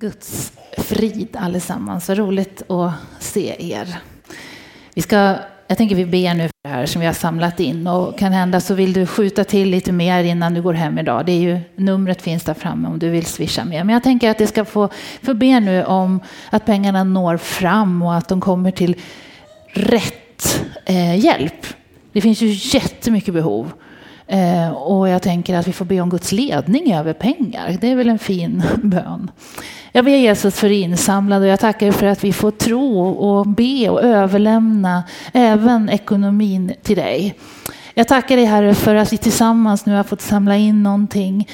Guds frid allesammans. Så roligt att se er. Vi ska, jag tänker vi ber nu för det här som vi har samlat in och kan hända så vill du skjuta till lite mer innan du går hem idag. Det är ju, numret finns där framme om du vill swisha mer. Men jag tänker att det ska få, få be nu om att pengarna når fram och att de kommer till rätt eh, hjälp. Det finns ju jättemycket behov. Eh, och jag tänker att vi får be om Guds ledning över pengar. Det är väl en fin bön. Jag ber Jesus för insamlade och jag tackar för att vi får tro och be och överlämna även ekonomin till dig. Jag tackar dig Herre för att vi tillsammans nu har fått samla in någonting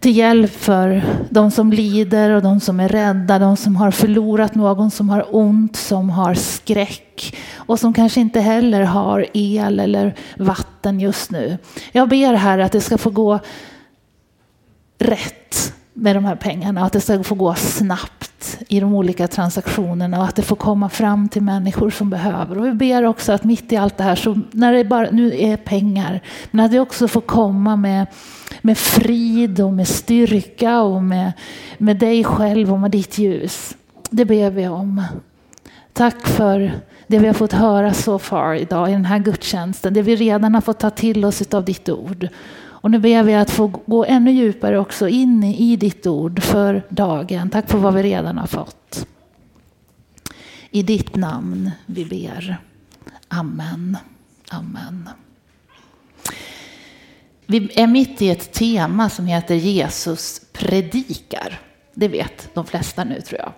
till hjälp för de som lider och de som är rädda, de som har förlorat någon, som har ont, som har skräck och som kanske inte heller har el eller vatten just nu. Jag ber här att det ska få gå rätt med de här pengarna, att det ska få gå snabbt i de olika transaktionerna och att det får komma fram till människor som behöver. Och vi ber också att mitt i allt det här, så när det bara nu är pengar, men att det också får komma med, med frid och med styrka och med, med dig själv och med ditt ljus. Det ber vi om. Tack för det vi har fått höra så far idag i den här gudstjänsten, det vi redan har fått ta till oss av ditt ord. Och nu ber vi att få gå ännu djupare också in i ditt ord för dagen. Tack för vad vi redan har fått. I ditt namn vi ber. Amen. Amen. Vi är mitt i ett tema som heter Jesus predikar. Det vet de flesta nu tror jag.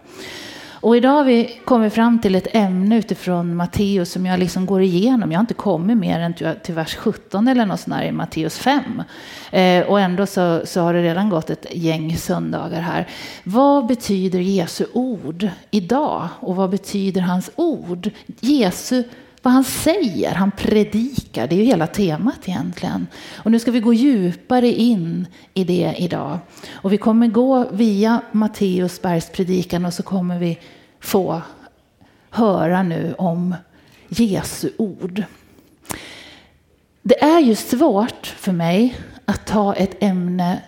Och idag har vi kommit fram till ett ämne utifrån Matteus som jag liksom går igenom. Jag har inte kommit mer än till vers 17 eller något sånt i Matteus 5. Eh, och ändå så, så har det redan gått ett gäng söndagar här. Vad betyder Jesu ord idag? Och vad betyder hans ord? Jesu vad han säger, han predikar, det är ju hela temat egentligen. Och nu ska vi gå djupare in i det idag. Och vi kommer gå via Matteus bergspredikan och så kommer vi få höra nu om Jesu ord. Det är ju svårt för mig att ta ett ämne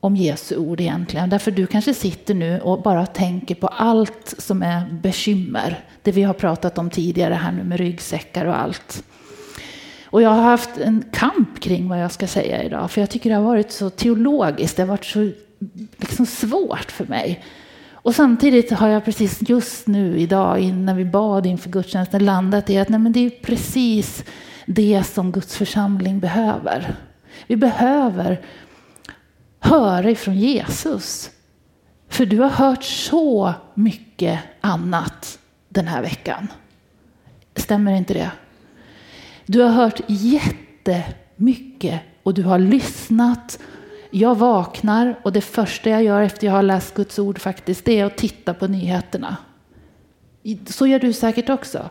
om Jesu ord egentligen. Därför du kanske sitter nu och bara tänker på allt som är bekymmer. Det vi har pratat om tidigare här nu med ryggsäckar och allt. Och jag har haft en kamp kring vad jag ska säga idag. För jag tycker det har varit så teologiskt. Det har varit så liksom svårt för mig. Och samtidigt har jag precis just nu idag innan vi bad inför gudstjänsten landat i att nej, men det är precis det som Guds församling behöver. Vi behöver höra ifrån Jesus. För du har hört så mycket annat den här veckan. Stämmer inte det? Du har hört jättemycket och du har lyssnat. Jag vaknar och det första jag gör efter jag har läst Guds ord faktiskt, det är att titta på nyheterna. Så gör du säkert också.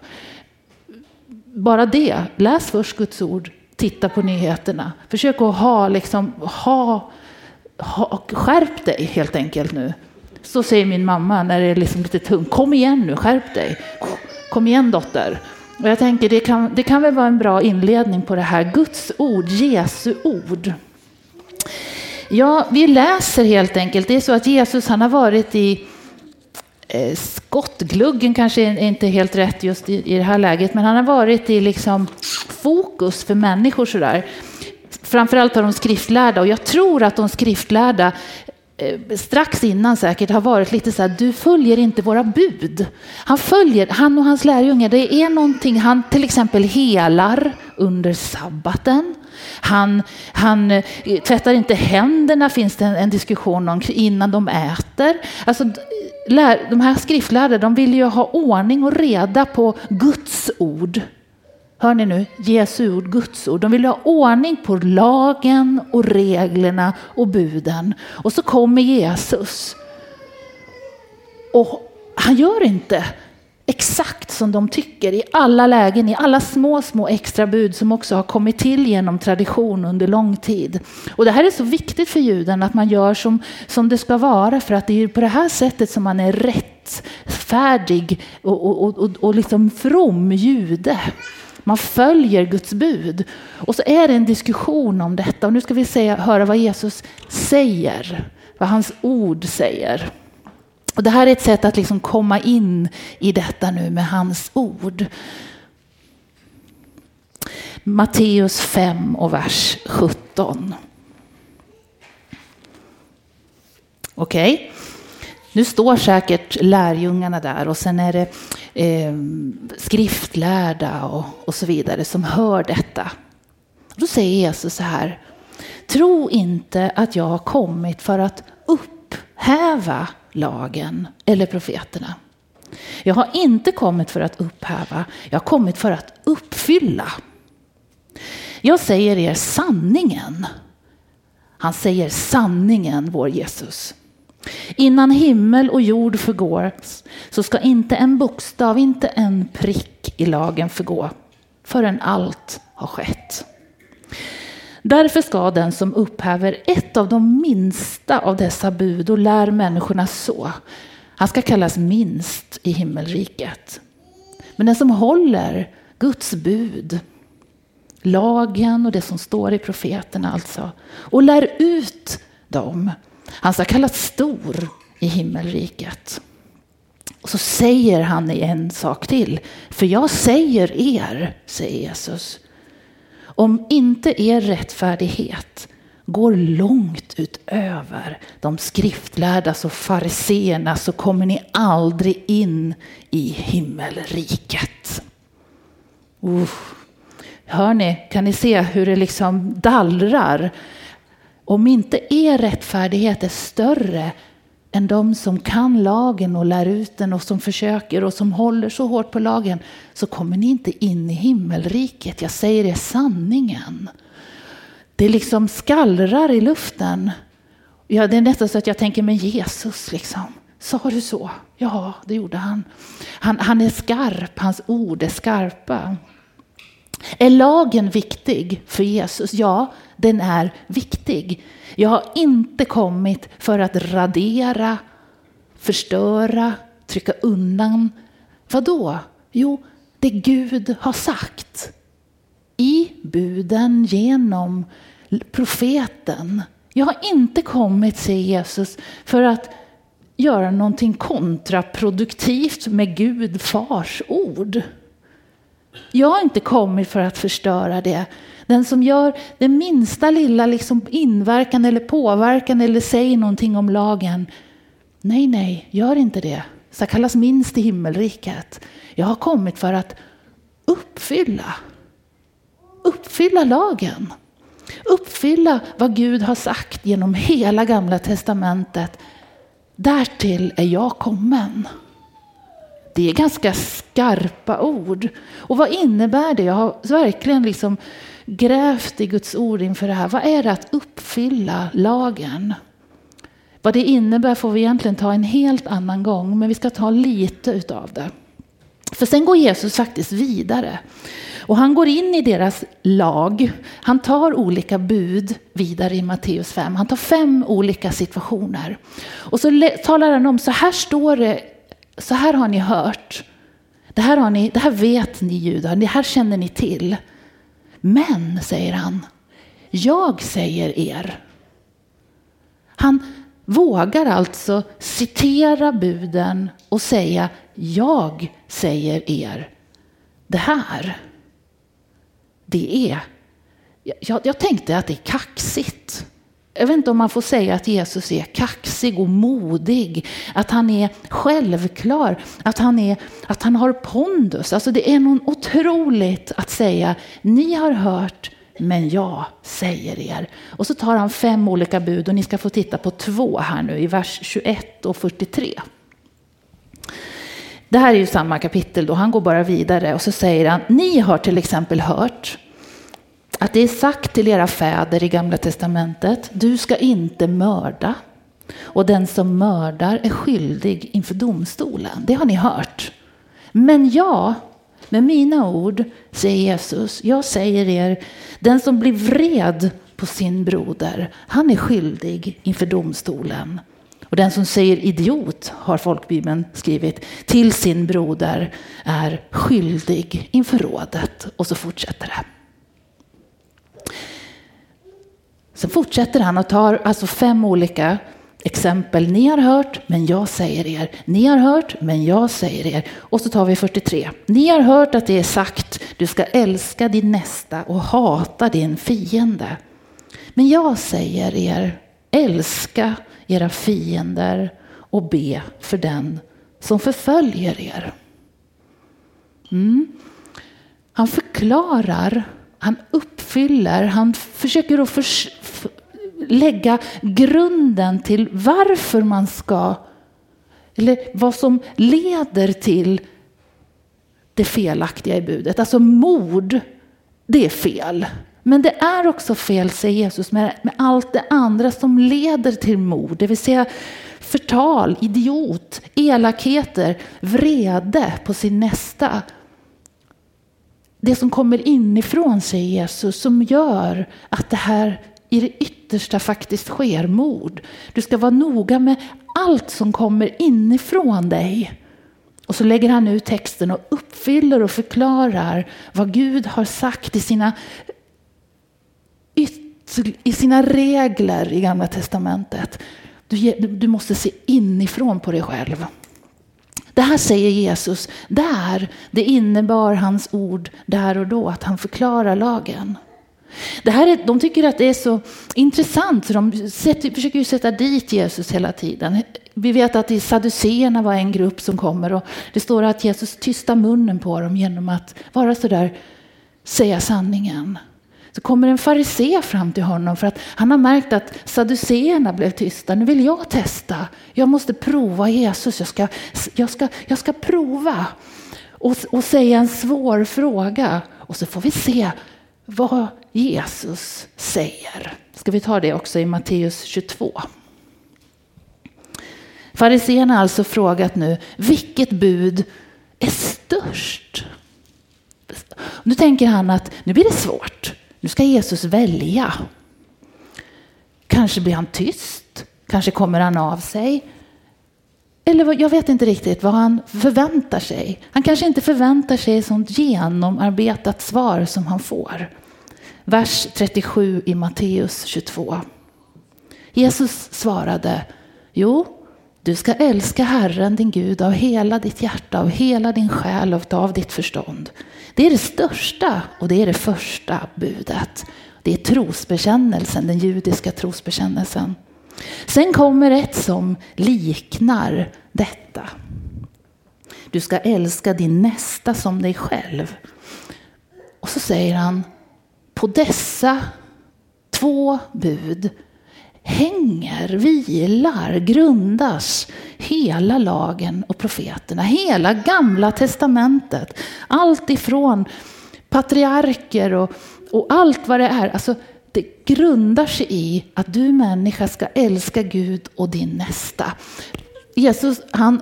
Bara det, läs först Guds ord, titta på nyheterna. Försök att ha, liksom, ha ha, skärp dig helt enkelt nu. Så säger min mamma när det är liksom lite tungt. Kom igen nu, skärp dig. Kom igen dotter. Och jag tänker det kan, det kan väl vara en bra inledning på det här. Guds ord, Jesu ord. Ja, vi läser helt enkelt. Det är så att Jesus han har varit i eh, skottgluggen kanske inte helt rätt just i, i det här läget, men han har varit i liksom fokus för människor sådär framförallt av de skriftlärda. Och jag tror att de skriftlärda eh, strax innan säkert har varit lite så här, du följer inte våra bud. Han följer, han och hans lärjungar, det är någonting, han till exempel helar under sabbaten. Han, han eh, tvättar inte händerna, finns det en, en diskussion om, innan de äter. Alltså, de här skriftlärde, de vill ju ha ordning och reda på Guds ord. Hör ni nu? Jesu ord, Guds ord. De vill ha ordning på lagen och reglerna och buden. Och så kommer Jesus. Och han gör inte exakt som de tycker i alla lägen, i alla små, små extra bud som också har kommit till genom tradition under lång tid. Och det här är så viktigt för juden att man gör som, som det ska vara för att det är på det här sättet som man är rättfärdig och, och, och, och, och liksom from jude. Man följer Guds bud. Och så är det en diskussion om detta. Och nu ska vi säga, höra vad Jesus säger. Vad hans ord säger. Och det här är ett sätt att liksom komma in i detta nu med hans ord. Matteus 5 och vers 17. Okej, okay. nu står säkert lärjungarna där och sen är det eh, skriftlärda och, och så vidare som hör detta. Då säger Jesus så här, tro inte att jag har kommit för att upphäva lagen eller profeterna. Jag har inte kommit för att upphäva, jag har kommit för att uppfylla. Jag säger er sanningen. Han säger sanningen, vår Jesus. Innan himmel och jord förgås så ska inte en bokstav, inte en prick i lagen förgå förrän allt har skett. Därför ska den som upphäver ett av de minsta av dessa bud och lär människorna så, han ska kallas minst i himmelriket. Men den som håller Guds bud, lagen och det som står i profeterna alltså, och lär ut dem, han ska kallas stor i himmelriket. Och så säger han en sak till. För jag säger er, säger Jesus, om inte er rättfärdighet går långt utöver de skriftlärdas och fariseerna så kommer ni aldrig in i himmelriket. Uh. Hör ni, kan ni se hur det liksom dallrar? Om inte er rättfärdighet är större än de som kan lagen och lär ut den och som försöker och som håller så hårt på lagen så kommer ni inte in i himmelriket. Jag säger er sanningen. Det liksom skallrar i luften. Ja, det är nästan så att jag tänker men Jesus. Liksom. Sa du så? Ja, det gjorde han. han. Han är skarp, hans ord är skarpa. Är lagen viktig för Jesus? Ja, den är viktig. Jag har inte kommit för att radera, förstöra, trycka undan. Vad då? Jo, det Gud har sagt. I buden genom profeten. Jag har inte kommit, säger Jesus, för att göra någonting kontraproduktivt med Gud fars ord. Jag har inte kommit för att förstöra det. Den som gör den minsta lilla liksom inverkan eller påverkan eller säger någonting om lagen. Nej, nej, gör inte det. Så kallas minst i himmelriket. Jag har kommit för att uppfylla. Uppfylla lagen. Uppfylla vad Gud har sagt genom hela gamla testamentet. Därtill är jag kommen. Det är ganska skarpa ord. Och vad innebär det? Jag har verkligen liksom grävt i Guds ord inför det här. Vad är det att uppfylla lagen? Vad det innebär får vi egentligen ta en helt annan gång, men vi ska ta lite utav det. För sen går Jesus faktiskt vidare. Och han går in i deras lag. Han tar olika bud vidare i Matteus 5. Han tar fem olika situationer. Och så talar han om, så här står det, så här har ni hört. Det här, har ni, det här vet ni judar, det här känner ni till. Men, säger han, jag säger er. Han vågar alltså citera buden och säga, jag säger er det här. Det är, jag, jag tänkte att det är kaxigt. Jag vet inte om man får säga att Jesus är kaxig och modig, att han är självklar, att han, är, att han har pondus. Alltså det är något otroligt att säga, ni har hört, men jag säger er. Och så tar han fem olika bud och ni ska få titta på två här nu i vers 21 och 43. Det här är ju samma kapitel då, han går bara vidare och så säger han, ni har till exempel hört att det är sagt till era fäder i Gamla Testamentet, du ska inte mörda. Och den som mördar är skyldig inför domstolen. Det har ni hört. Men jag, med mina ord, säger Jesus, jag säger er, den som blir vred på sin broder, han är skyldig inför domstolen. Och den som säger idiot, har folkbibeln skrivit, till sin broder är skyldig inför rådet. Och så fortsätter det. Sen fortsätter han och tar alltså fem olika Exempel, ni har hört, men jag säger er. Ni har hört, men jag säger er. Och så tar vi 43. Ni har hört att det är sagt, du ska älska din nästa och hata din fiende. Men jag säger er, älska era fiender och be för den som förföljer er. Mm. Han förklarar, han uppfyller, han försöker att förs lägga grunden till varför man ska, eller vad som leder till det felaktiga i budet. Alltså mord, det är fel. Men det är också fel, säger Jesus, med, med allt det andra som leder till mord. Det vill säga förtal, idiot, elakheter, vrede på sin nästa. Det som kommer inifrån, säger Jesus, som gör att det här i det yttersta faktiskt sker mord. Du ska vara noga med allt som kommer inifrån dig. Och så lägger han ut texten och uppfyller och förklarar vad Gud har sagt i sina, i sina regler i Gamla Testamentet. Du, du måste se inifrån på dig själv. Det här säger Jesus där. Det innebar hans ord där och då, att han förklarar lagen. Det här är, de tycker att det är så intressant, så de sätter, försöker ju sätta dit Jesus hela tiden. Vi vet att Saduséerna var en grupp som kommer och det står att Jesus tystar munnen på dem genom att vara så där, säga sanningen. Så kommer en farisé fram till honom för att han har märkt att saduceerna blev tysta. Nu vill jag testa. Jag måste prova Jesus. Jag ska, jag ska, jag ska prova och, och säga en svår fråga. Och så får vi se vad Jesus säger. Ska vi ta det också i Matteus 22. Fariséerna har alltså frågat nu, vilket bud är störst? Nu tänker han att nu blir det svårt. Nu ska Jesus välja. Kanske blir han tyst, kanske kommer han av sig. Eller jag vet inte riktigt vad han förväntar sig. Han kanske inte förväntar sig ett sånt genomarbetat svar som han får. Vers 37 i Matteus 22. Jesus svarade, jo, du ska älska Herren din Gud av hela ditt hjärta, av hela din själ och av ditt förstånd. Det är det största och det är det första budet. Det är trosbekännelsen, den judiska trosbekännelsen. Sen kommer ett som liknar detta. Du ska älska din nästa som dig själv. Och så säger han, på dessa två bud hänger, vilar, grundas hela lagen och profeterna. Hela gamla testamentet. Allt ifrån patriarker och, och allt vad det är. Alltså, det grundar sig i att du människa ska älska Gud och din nästa. Jesus han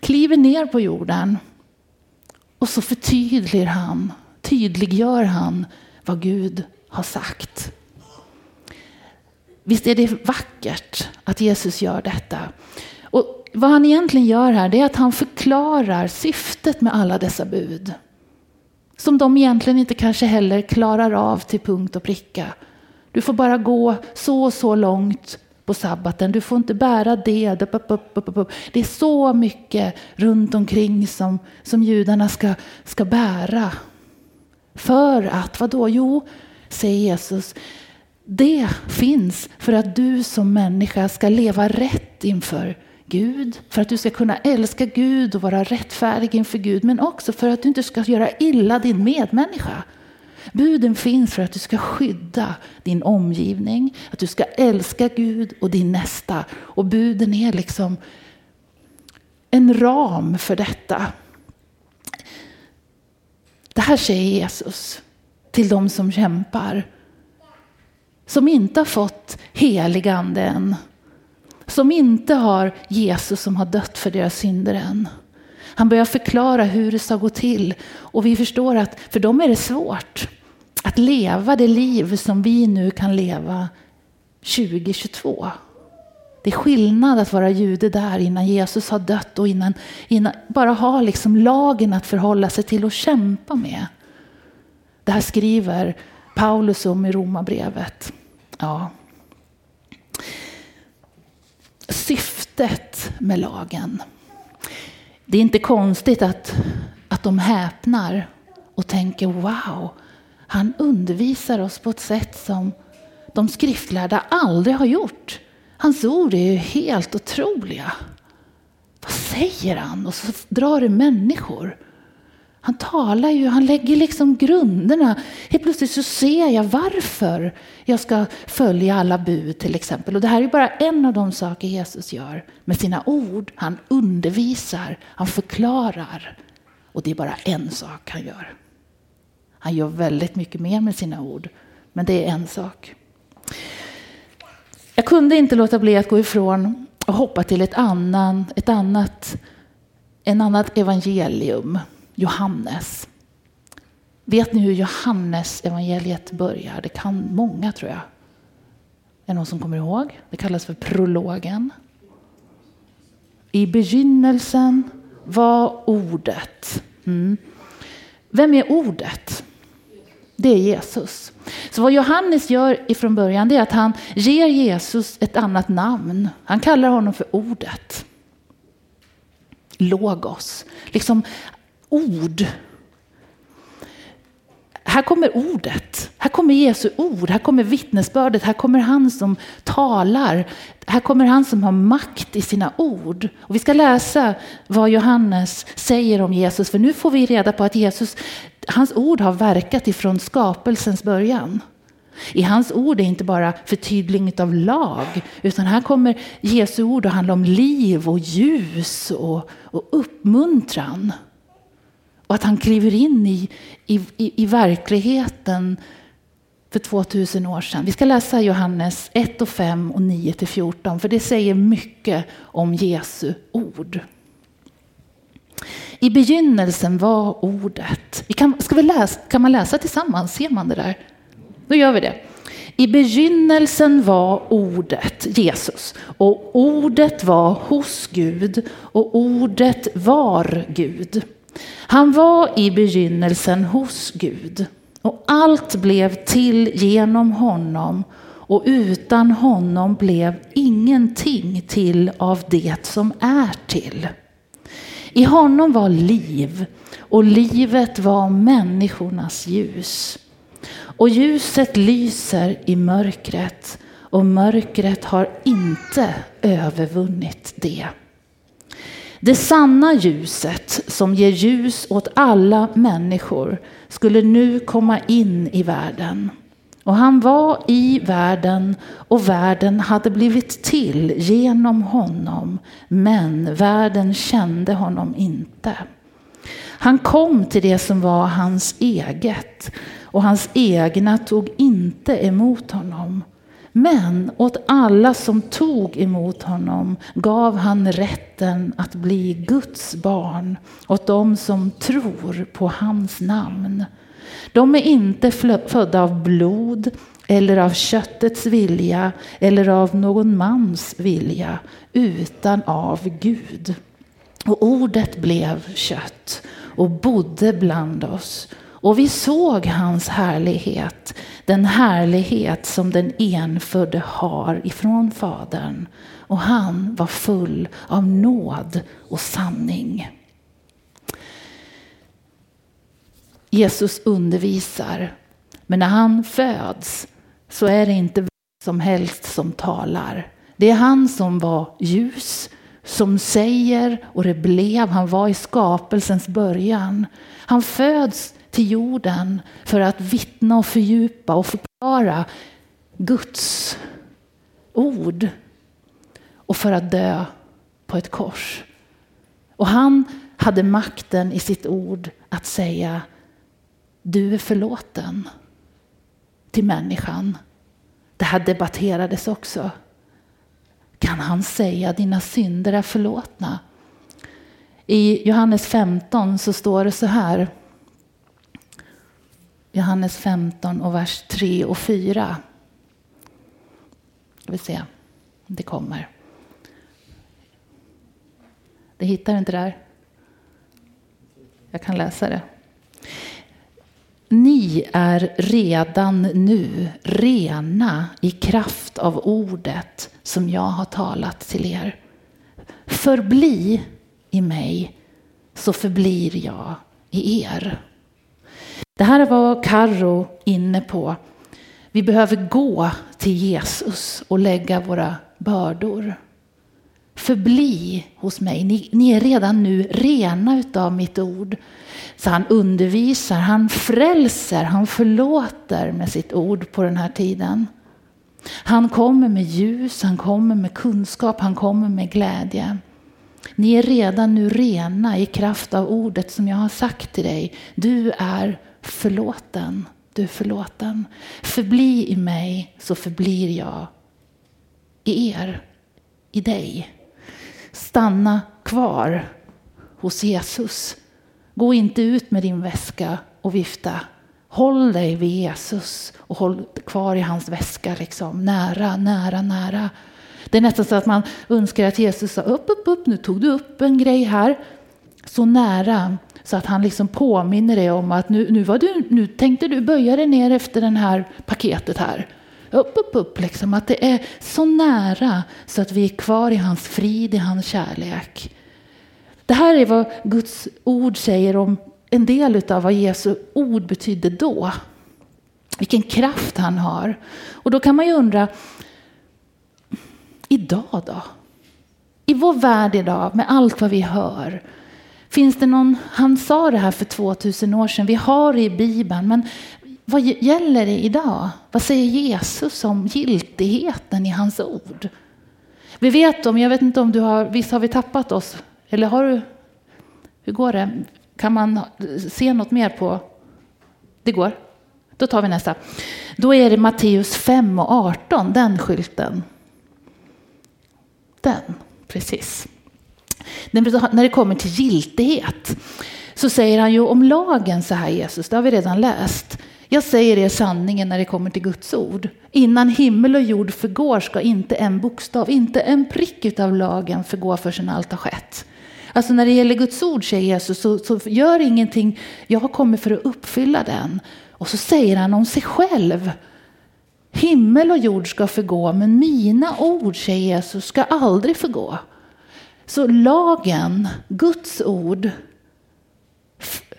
kliver ner på jorden och så förtydligar han, tydliggör han vad Gud har sagt. Visst är det vackert att Jesus gör detta. Och vad han egentligen gör här är att han förklarar syftet med alla dessa bud. Som de egentligen inte kanske heller klarar av till punkt och pricka. Du får bara gå så och så långt på sabbaten. Du får inte bära det. Det är så mycket runt omkring som, som judarna ska, ska bära. För att, vad då? Jo, säger Jesus, det finns för att du som människa ska leva rätt inför Gud, för att du ska kunna älska Gud och vara rättfärdig inför Gud, men också för att du inte ska göra illa din medmänniska. Buden finns för att du ska skydda din omgivning, att du ska älska Gud och din nästa. Och buden är liksom en ram för detta. Det här säger Jesus till de som kämpar. Som inte har fått helig ande än. Som inte har Jesus som har dött för deras synder än. Han börjar förklara hur det ska gå till. Och vi förstår att för dem är det svårt att leva det liv som vi nu kan leva 2022. Det är skillnad att vara jude där innan Jesus har dött och innan, innan bara ha liksom lagen att förhålla sig till och kämpa med. Det här skriver Paulus om i Romarbrevet. Ja. syftet med lagen. Det är inte konstigt att, att de häpnar och tänker wow, han undervisar oss på ett sätt som de skriftlärda aldrig har gjort. Hans ord är ju helt otroliga. Vad säger han? Och så drar det människor. Han talar ju, han lägger liksom grunderna. Helt plötsligt så ser jag varför jag ska följa alla bud till exempel. Och det här är bara en av de saker Jesus gör med sina ord. Han undervisar, han förklarar. Och det är bara en sak han gör. Han gör väldigt mycket mer med sina ord, men det är en sak. Jag kunde inte låta bli att gå ifrån och hoppa till ett, annan, ett annat, en annat evangelium, Johannes. Vet ni hur Johannes evangeliet börjar? Det kan många tror jag. Är det någon som kommer ihåg? Det kallas för prologen. I begynnelsen var ordet. Mm. Vem är ordet? Det är Jesus. Så vad Johannes gör ifrån början det är att han ger Jesus ett annat namn. Han kallar honom för ordet. Logos. Liksom ord. Här kommer ordet. Här kommer Jesu ord. Här kommer vittnesbördet. Här kommer han som talar. Här kommer han som har makt i sina ord. Och vi ska läsa vad Johannes säger om Jesus. För nu får vi reda på att Jesus hans ord har verkat ifrån skapelsens början. I hans ord är inte bara förtydligning av lag, utan här kommer Jesu ord att handla om liv och ljus och, och uppmuntran. Och att han kliver in i, i, i, i verkligheten för 2000 år sedan. Vi ska läsa Johannes 1 och 5 och 9 till 14, för det säger mycket om Jesu ord. I begynnelsen var ordet. Vi kan, ska vi läsa, kan man läsa tillsammans? Ser man det där? Då gör vi det. I begynnelsen var ordet, Jesus, och ordet var hos Gud och ordet var Gud. Han var i begynnelsen hos Gud och allt blev till genom honom och utan honom blev ingenting till av det som är till. I honom var liv och livet var människornas ljus. Och ljuset lyser i mörkret och mörkret har inte övervunnit det. Det sanna ljuset som ger ljus åt alla människor skulle nu komma in i världen. Och han var i världen och världen hade blivit till genom honom. Men världen kände honom inte. Han kom till det som var hans eget och hans egna tog inte emot honom. Men åt alla som tog emot honom gav han rätten att bli Guds barn, åt dem som tror på hans namn. De är inte födda av blod eller av köttets vilja eller av någon mans vilja, utan av Gud. Och ordet blev kött och bodde bland oss. Och vi såg hans härlighet, den härlighet som den enfödde har ifrån Fadern. Och han var full av nåd och sanning. Jesus undervisar. Men när han föds så är det inte vem som helst som talar. Det är han som var ljus, som säger och det blev. Han var i skapelsens början. Han föds till jorden för att vittna och fördjupa och förklara Guds ord och för att dö på ett kors. Och han hade makten i sitt ord att säga du är förlåten till människan. Det här debatterades också. Kan han säga dina synder är förlåtna? I Johannes 15 så står det så här. Johannes 15 och vers 3 och 4. Vi se om det kommer. Det hittar inte där. Jag kan läsa det. ni är redan nu rena i kraft av ordet som jag har talat till er. Förbli i mig så förblir jag i er. Det här var Karro inne på. Vi behöver gå till Jesus och lägga våra bördor. Förbli hos mig. Ni, ni är redan nu rena utav mitt ord. Så han undervisar, han frälser, han förlåter med sitt ord på den här tiden. Han kommer med ljus, han kommer med kunskap, han kommer med glädje. Ni är redan nu rena i kraft av ordet som jag har sagt till dig. Du är förlåten. Du är förlåten. Förbli i mig så förblir jag i er, i dig. Stanna kvar hos Jesus. Gå inte ut med din väska och vifta. Håll dig vid Jesus och håll kvar i hans väska, liksom. nära, nära, nära. Det är nästan så att man önskar att Jesus sa upp, upp, upp, nu tog du upp en grej här. Så nära så att han liksom påminner dig om att nu, nu, var du, nu tänkte du böja dig ner efter det här paketet här. Upp, upp, upp, liksom. Att det är så nära så att vi är kvar i hans frid, i hans kärlek. Det här är vad Guds ord säger om en del av vad Jesu ord betydde då. Vilken kraft han har. Och då kan man ju undra, idag då? I vår värld idag med allt vad vi hör. Finns det någon, han sa det här för 2000 år sedan, vi har det i Bibeln, men vad gäller det idag? Vad säger Jesus om giltigheten i hans ord? Vi vet om, jag vet inte om du har, visst har vi tappat oss? Eller har du, hur går det? Kan man se något mer på? Det går? Då tar vi nästa. Då är det Matteus 5 och 18, den skylten. Den, precis. När det kommer till giltighet så säger han ju om lagen så här Jesus, det har vi redan läst. Jag säger er sanningen när det kommer till Guds ord. Innan himmel och jord förgår ska inte en bokstav, inte en prick av lagen förgå förrän allt har skett. Alltså när det gäller Guds ord säger Jesus så, så gör ingenting, jag har kommit för att uppfylla den. Och så säger han om sig själv. Himmel och jord ska förgå men mina ord, säger Jesus, ska aldrig förgå. Så lagen, Guds ord,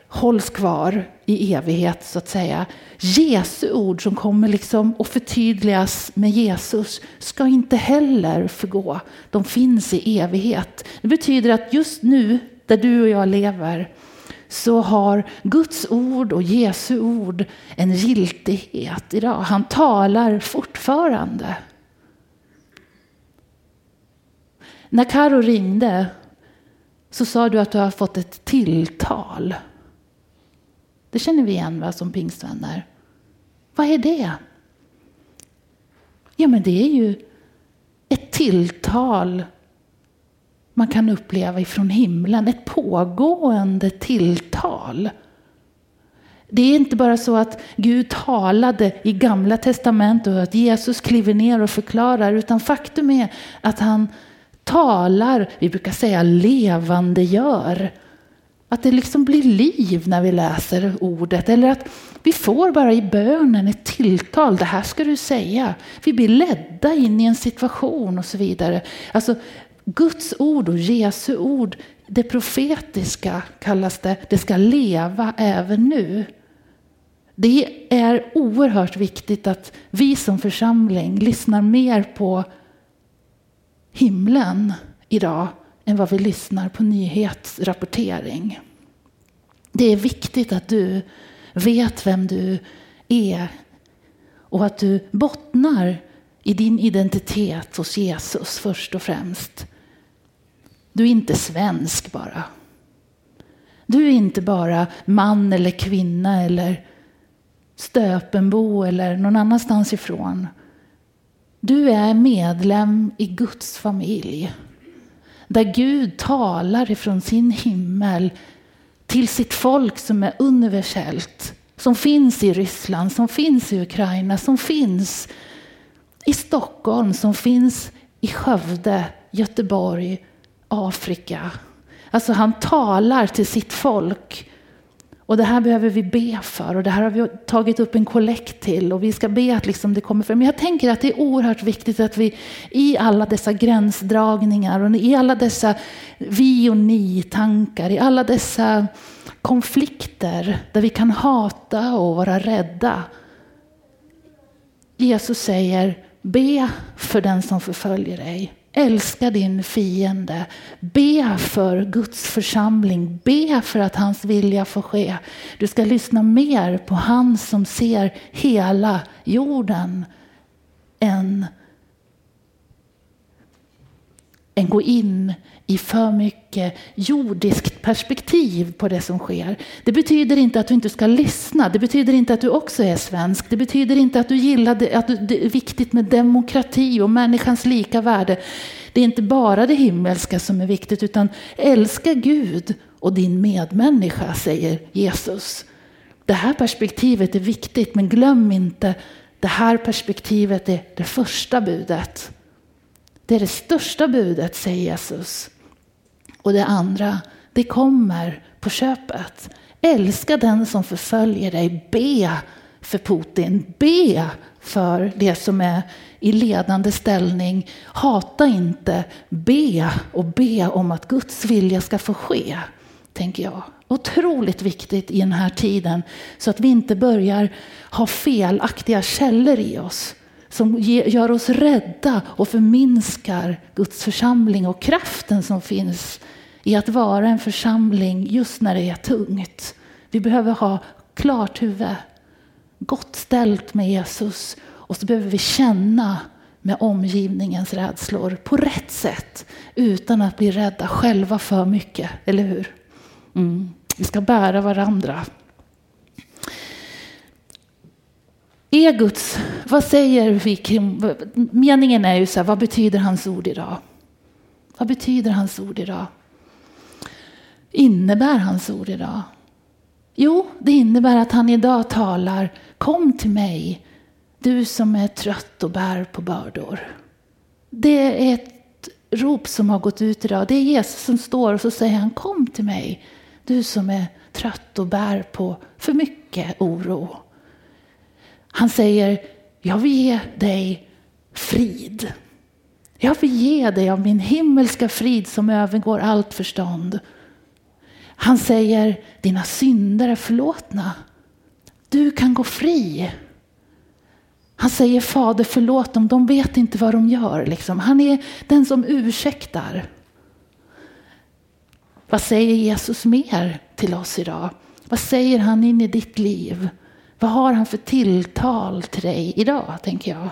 hålls kvar i evighet så att säga. Jesu ord som kommer liksom att förtydligas med Jesus ska inte heller förgå. De finns i evighet. Det betyder att just nu, där du och jag lever, så har Guds ord och Jesu ord en giltighet idag. Han talar fortfarande. När Karo ringde så sa du att du har fått ett tilltal. Det känner vi igen va, som pingstvänner. Vad är det? Ja, men det är ju ett tilltal man kan uppleva ifrån himlen. Ett pågående tilltal. Det är inte bara så att Gud talade i gamla testamentet och att Jesus kliver ner och förklarar, utan faktum är att han talar, vi brukar säga levande gör. Att det liksom blir liv när vi läser ordet. Eller att vi får bara i bönen ett tilltal. Det här ska du säga. Vi blir ledda in i en situation och så vidare. Alltså Guds ord och Jesu ord, det profetiska kallas det, det ska leva även nu. Det är oerhört viktigt att vi som församling lyssnar mer på himlen idag än vad vi lyssnar på nyhetsrapportering. Det är viktigt att du vet vem du är och att du bottnar i din identitet hos Jesus först och främst. Du är inte svensk bara. Du är inte bara man eller kvinna eller Stöpenbo eller någon annanstans ifrån. Du är medlem i Guds familj. Där Gud talar ifrån sin himmel till sitt folk som är universellt. Som finns i Ryssland, som finns i Ukraina, som finns i Stockholm, som finns i Skövde, Göteborg, Afrika. Alltså han talar till sitt folk. Och det här behöver vi be för och det här har vi tagit upp en kollekt till och vi ska be att liksom det kommer fram. Men jag tänker att det är oerhört viktigt att vi i alla dessa gränsdragningar och i alla dessa vi och ni-tankar, i alla dessa konflikter där vi kan hata och vara rädda. Jesus säger, be för den som förföljer dig. Älska din fiende. Be för Guds församling. Be för att hans vilja får ske. Du ska lyssna mer på han som ser hela jorden än, än gå in i för mycket jordiskt perspektiv på det som sker. Det betyder inte att du inte ska lyssna. Det betyder inte att du också är svensk. Det betyder inte att du gillar det, att det är viktigt med demokrati och människans lika värde. Det är inte bara det himmelska som är viktigt utan älska Gud och din medmänniska, säger Jesus. Det här perspektivet är viktigt men glöm inte det här perspektivet är det första budet. Det är det största budet, säger Jesus. Och det andra, det kommer på köpet. Älska den som förföljer dig. Be för Putin. Be för det som är i ledande ställning. Hata inte. Be och be om att Guds vilja ska få ske, tänker jag. Otroligt viktigt i den här tiden så att vi inte börjar ha felaktiga källor i oss som gör oss rädda och förminskar Guds församling och kraften som finns i att vara en församling just när det är tungt. Vi behöver ha klart huvud, gott ställt med Jesus och så behöver vi känna med omgivningens rädslor på rätt sätt utan att bli rädda själva för mycket, eller hur? Mm. Vi ska bära varandra. Är Guds, vad säger vi kring, meningen är ju så här, vad betyder hans ord idag? Vad betyder hans ord idag? Innebär hans ord idag? Jo, det innebär att han idag talar Kom till mig, du som är trött och bär på bördor. Det är ett rop som har gått ut idag. Det är Jesus som står och så säger han Kom till mig, du som är trött och bär på för mycket oro. Han säger Jag vill ge dig frid. Jag vill ge dig av min himmelska frid som övergår allt förstånd. Han säger, dina synder är förlåtna. Du kan gå fri. Han säger, Fader förlåt dem, de vet inte vad de gör. Liksom. Han är den som ursäktar. Vad säger Jesus mer till oss idag? Vad säger han in i ditt liv? Vad har han för tilltal till dig idag, tänker jag.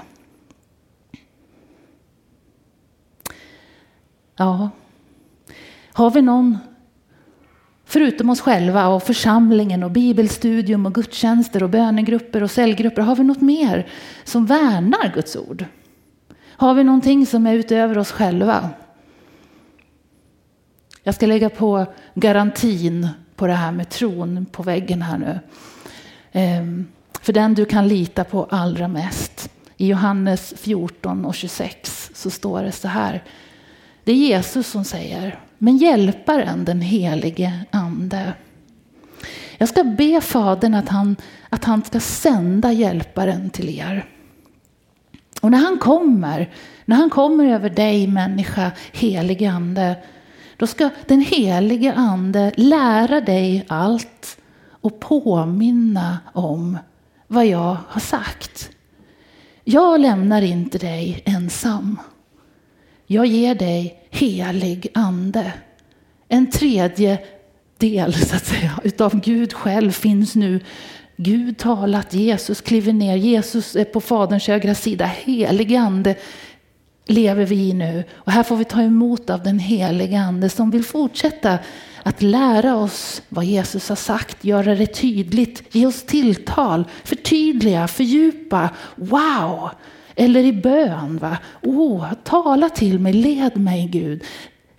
Ja, har vi någon Förutom oss själva och församlingen och bibelstudium och gudstjänster och bönegrupper och cellgrupper, har vi något mer som värnar Guds ord? Har vi någonting som är utöver oss själva? Jag ska lägga på garantin på det här med tron på väggen här nu. Ehm, för den du kan lita på allra mest. I Johannes 14 och 26 så står det så här. Det är Jesus som säger men hjälparen, den helige ande. Jag ska be Fadern att han, att han ska sända hjälparen till er. Och när han kommer, när han kommer över dig människa, helige ande, då ska den helige ande lära dig allt och påminna om vad jag har sagt. Jag lämnar inte dig ensam. Jag ger dig helig ande. En tredje del så att säga, utav Gud själv finns nu. Gud talat, Jesus kliver ner, Jesus är på Faderns högra sida. Helig ande lever vi i nu. Och här får vi ta emot av den helige ande som vill fortsätta att lära oss vad Jesus har sagt, göra det tydligt, ge oss tilltal, förtydliga, fördjupa. Wow! Eller i bön. Va? Oh, tala till mig, led mig Gud.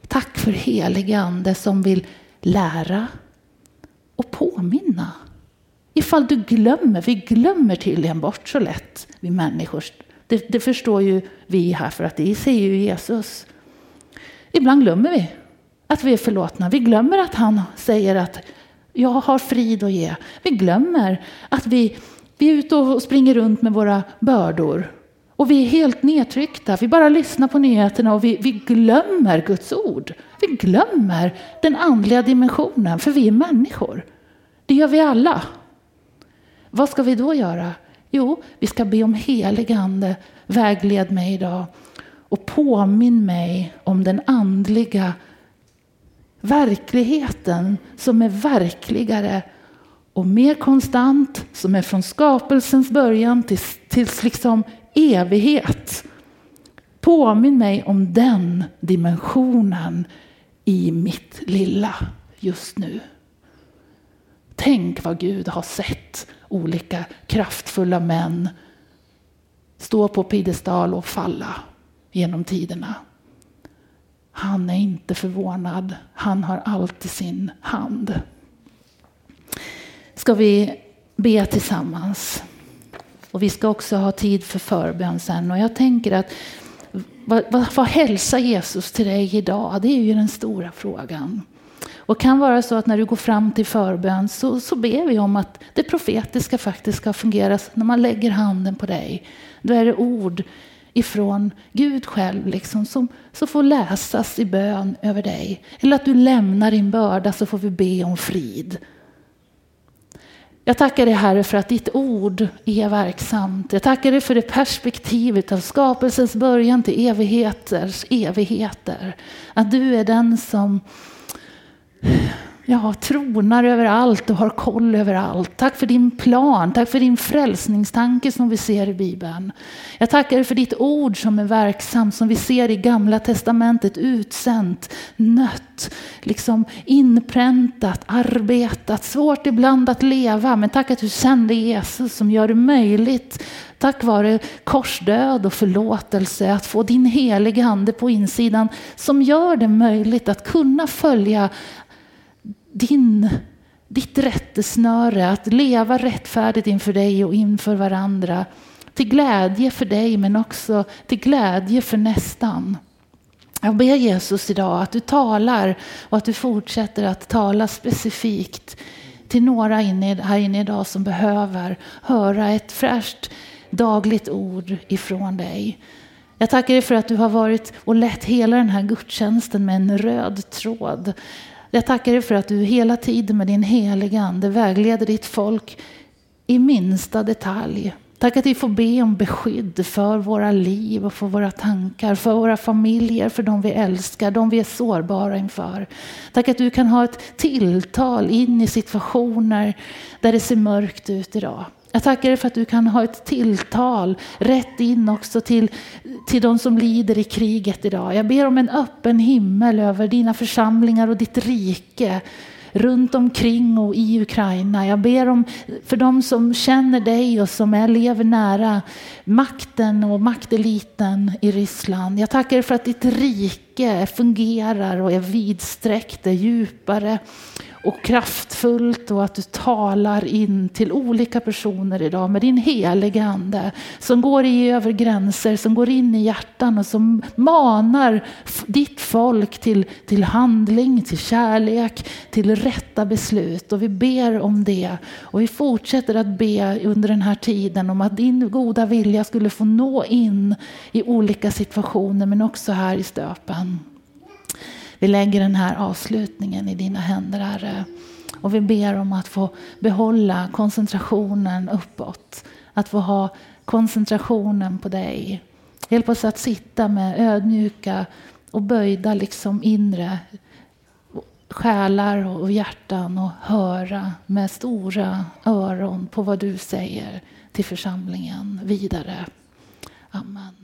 Tack för helig ande som vill lära och påminna. Ifall du glömmer, vi glömmer tydligen bort så lätt, vi människor. Det, det förstår ju vi här för att det säger ju Jesus. Ibland glömmer vi att vi är förlåtna. Vi glömmer att han säger att Jag har frid att ge. Vi glömmer att vi, vi är ute och springer runt med våra bördor. Och vi är helt nedtryckta. Vi bara lyssnar på nyheterna och vi, vi glömmer Guds ord. Vi glömmer den andliga dimensionen, för vi är människor. Det gör vi alla. Vad ska vi då göra? Jo, vi ska be om helig ande, vägled mig idag och påminn mig om den andliga verkligheten som är verkligare och mer konstant, som är från skapelsens början tills, tills liksom evighet. Påminn mig om den dimensionen i mitt lilla just nu. Tänk vad Gud har sett olika kraftfulla män stå på piedestal och falla genom tiderna. Han är inte förvånad. Han har allt i sin hand. Ska vi be tillsammans? Och vi ska också ha tid för förbön sen. Och jag tänker att vad, vad, vad hälsar Jesus till dig idag? Det är ju den stora frågan. Och kan vara så att när du går fram till förbön så, så ber vi om att det profetiska faktiskt ska fungera när man lägger handen på dig. Då är det ord ifrån Gud själv liksom, som, som får läsas i bön över dig. Eller att du lämnar din börda så får vi be om frid. Jag tackar dig Herre för att ditt ord är verksamt. Jag tackar dig för det perspektivet av skapelsens början till evigheters evigheter. Att du är den som ja, tronar överallt och har koll överallt. Tack för din plan, tack för din frälsningstanke som vi ser i Bibeln. Jag tackar dig för ditt ord som är verksamt, som vi ser i Gamla Testamentet, utsänt, nött, liksom inpräntat, arbetat, svårt ibland att leva. Men tack att du sände Jesus som gör det möjligt tack vare korsdöd och förlåtelse, att få din heliga ande på insidan som gör det möjligt att kunna följa din, ditt rättesnöre, att leva rättfärdigt inför dig och inför varandra. Till glädje för dig men också till glädje för nästan. Jag ber Jesus idag att du talar och att du fortsätter att tala specifikt till några inne, här inne idag som behöver höra ett fräscht dagligt ord ifrån dig. Jag tackar dig för att du har varit och lett hela den här gudstjänsten med en röd tråd. Jag tackar dig för att du hela tiden med din heliga ande vägleder ditt folk i minsta detalj. Tack att vi får be om beskydd för våra liv och för våra tankar, för våra familjer, för de vi älskar, de vi är sårbara inför. Tack att du kan ha ett tilltal in i situationer där det ser mörkt ut idag. Jag tackar dig för att du kan ha ett tilltal rätt in också till, till de som lider i kriget idag. Jag ber om en öppen himmel över dina församlingar och ditt rike runt omkring och i Ukraina. Jag ber om för de som känner dig och som är, lever nära makten och makteliten i Ryssland. Jag tackar för att ditt rike fungerar och är vidsträckt, är djupare och kraftfullt och att du talar in till olika personer idag med din heliga ande som går i över gränser, som går in i hjärtan och som manar ditt folk till, till handling, till kärlek, till rätta beslut. Och vi ber om det och vi fortsätter att be under den här tiden om att din goda vilja skulle få nå in i olika situationer men också här i stöpen. Vi lägger den här avslutningen i dina händer, Herre. Och vi ber om att få behålla koncentrationen uppåt. Att få ha koncentrationen på dig. Hjälp oss att sitta med ödmjuka och böjda liksom inre själar och hjärtan och höra med stora öron på vad du säger till församlingen vidare. Amen.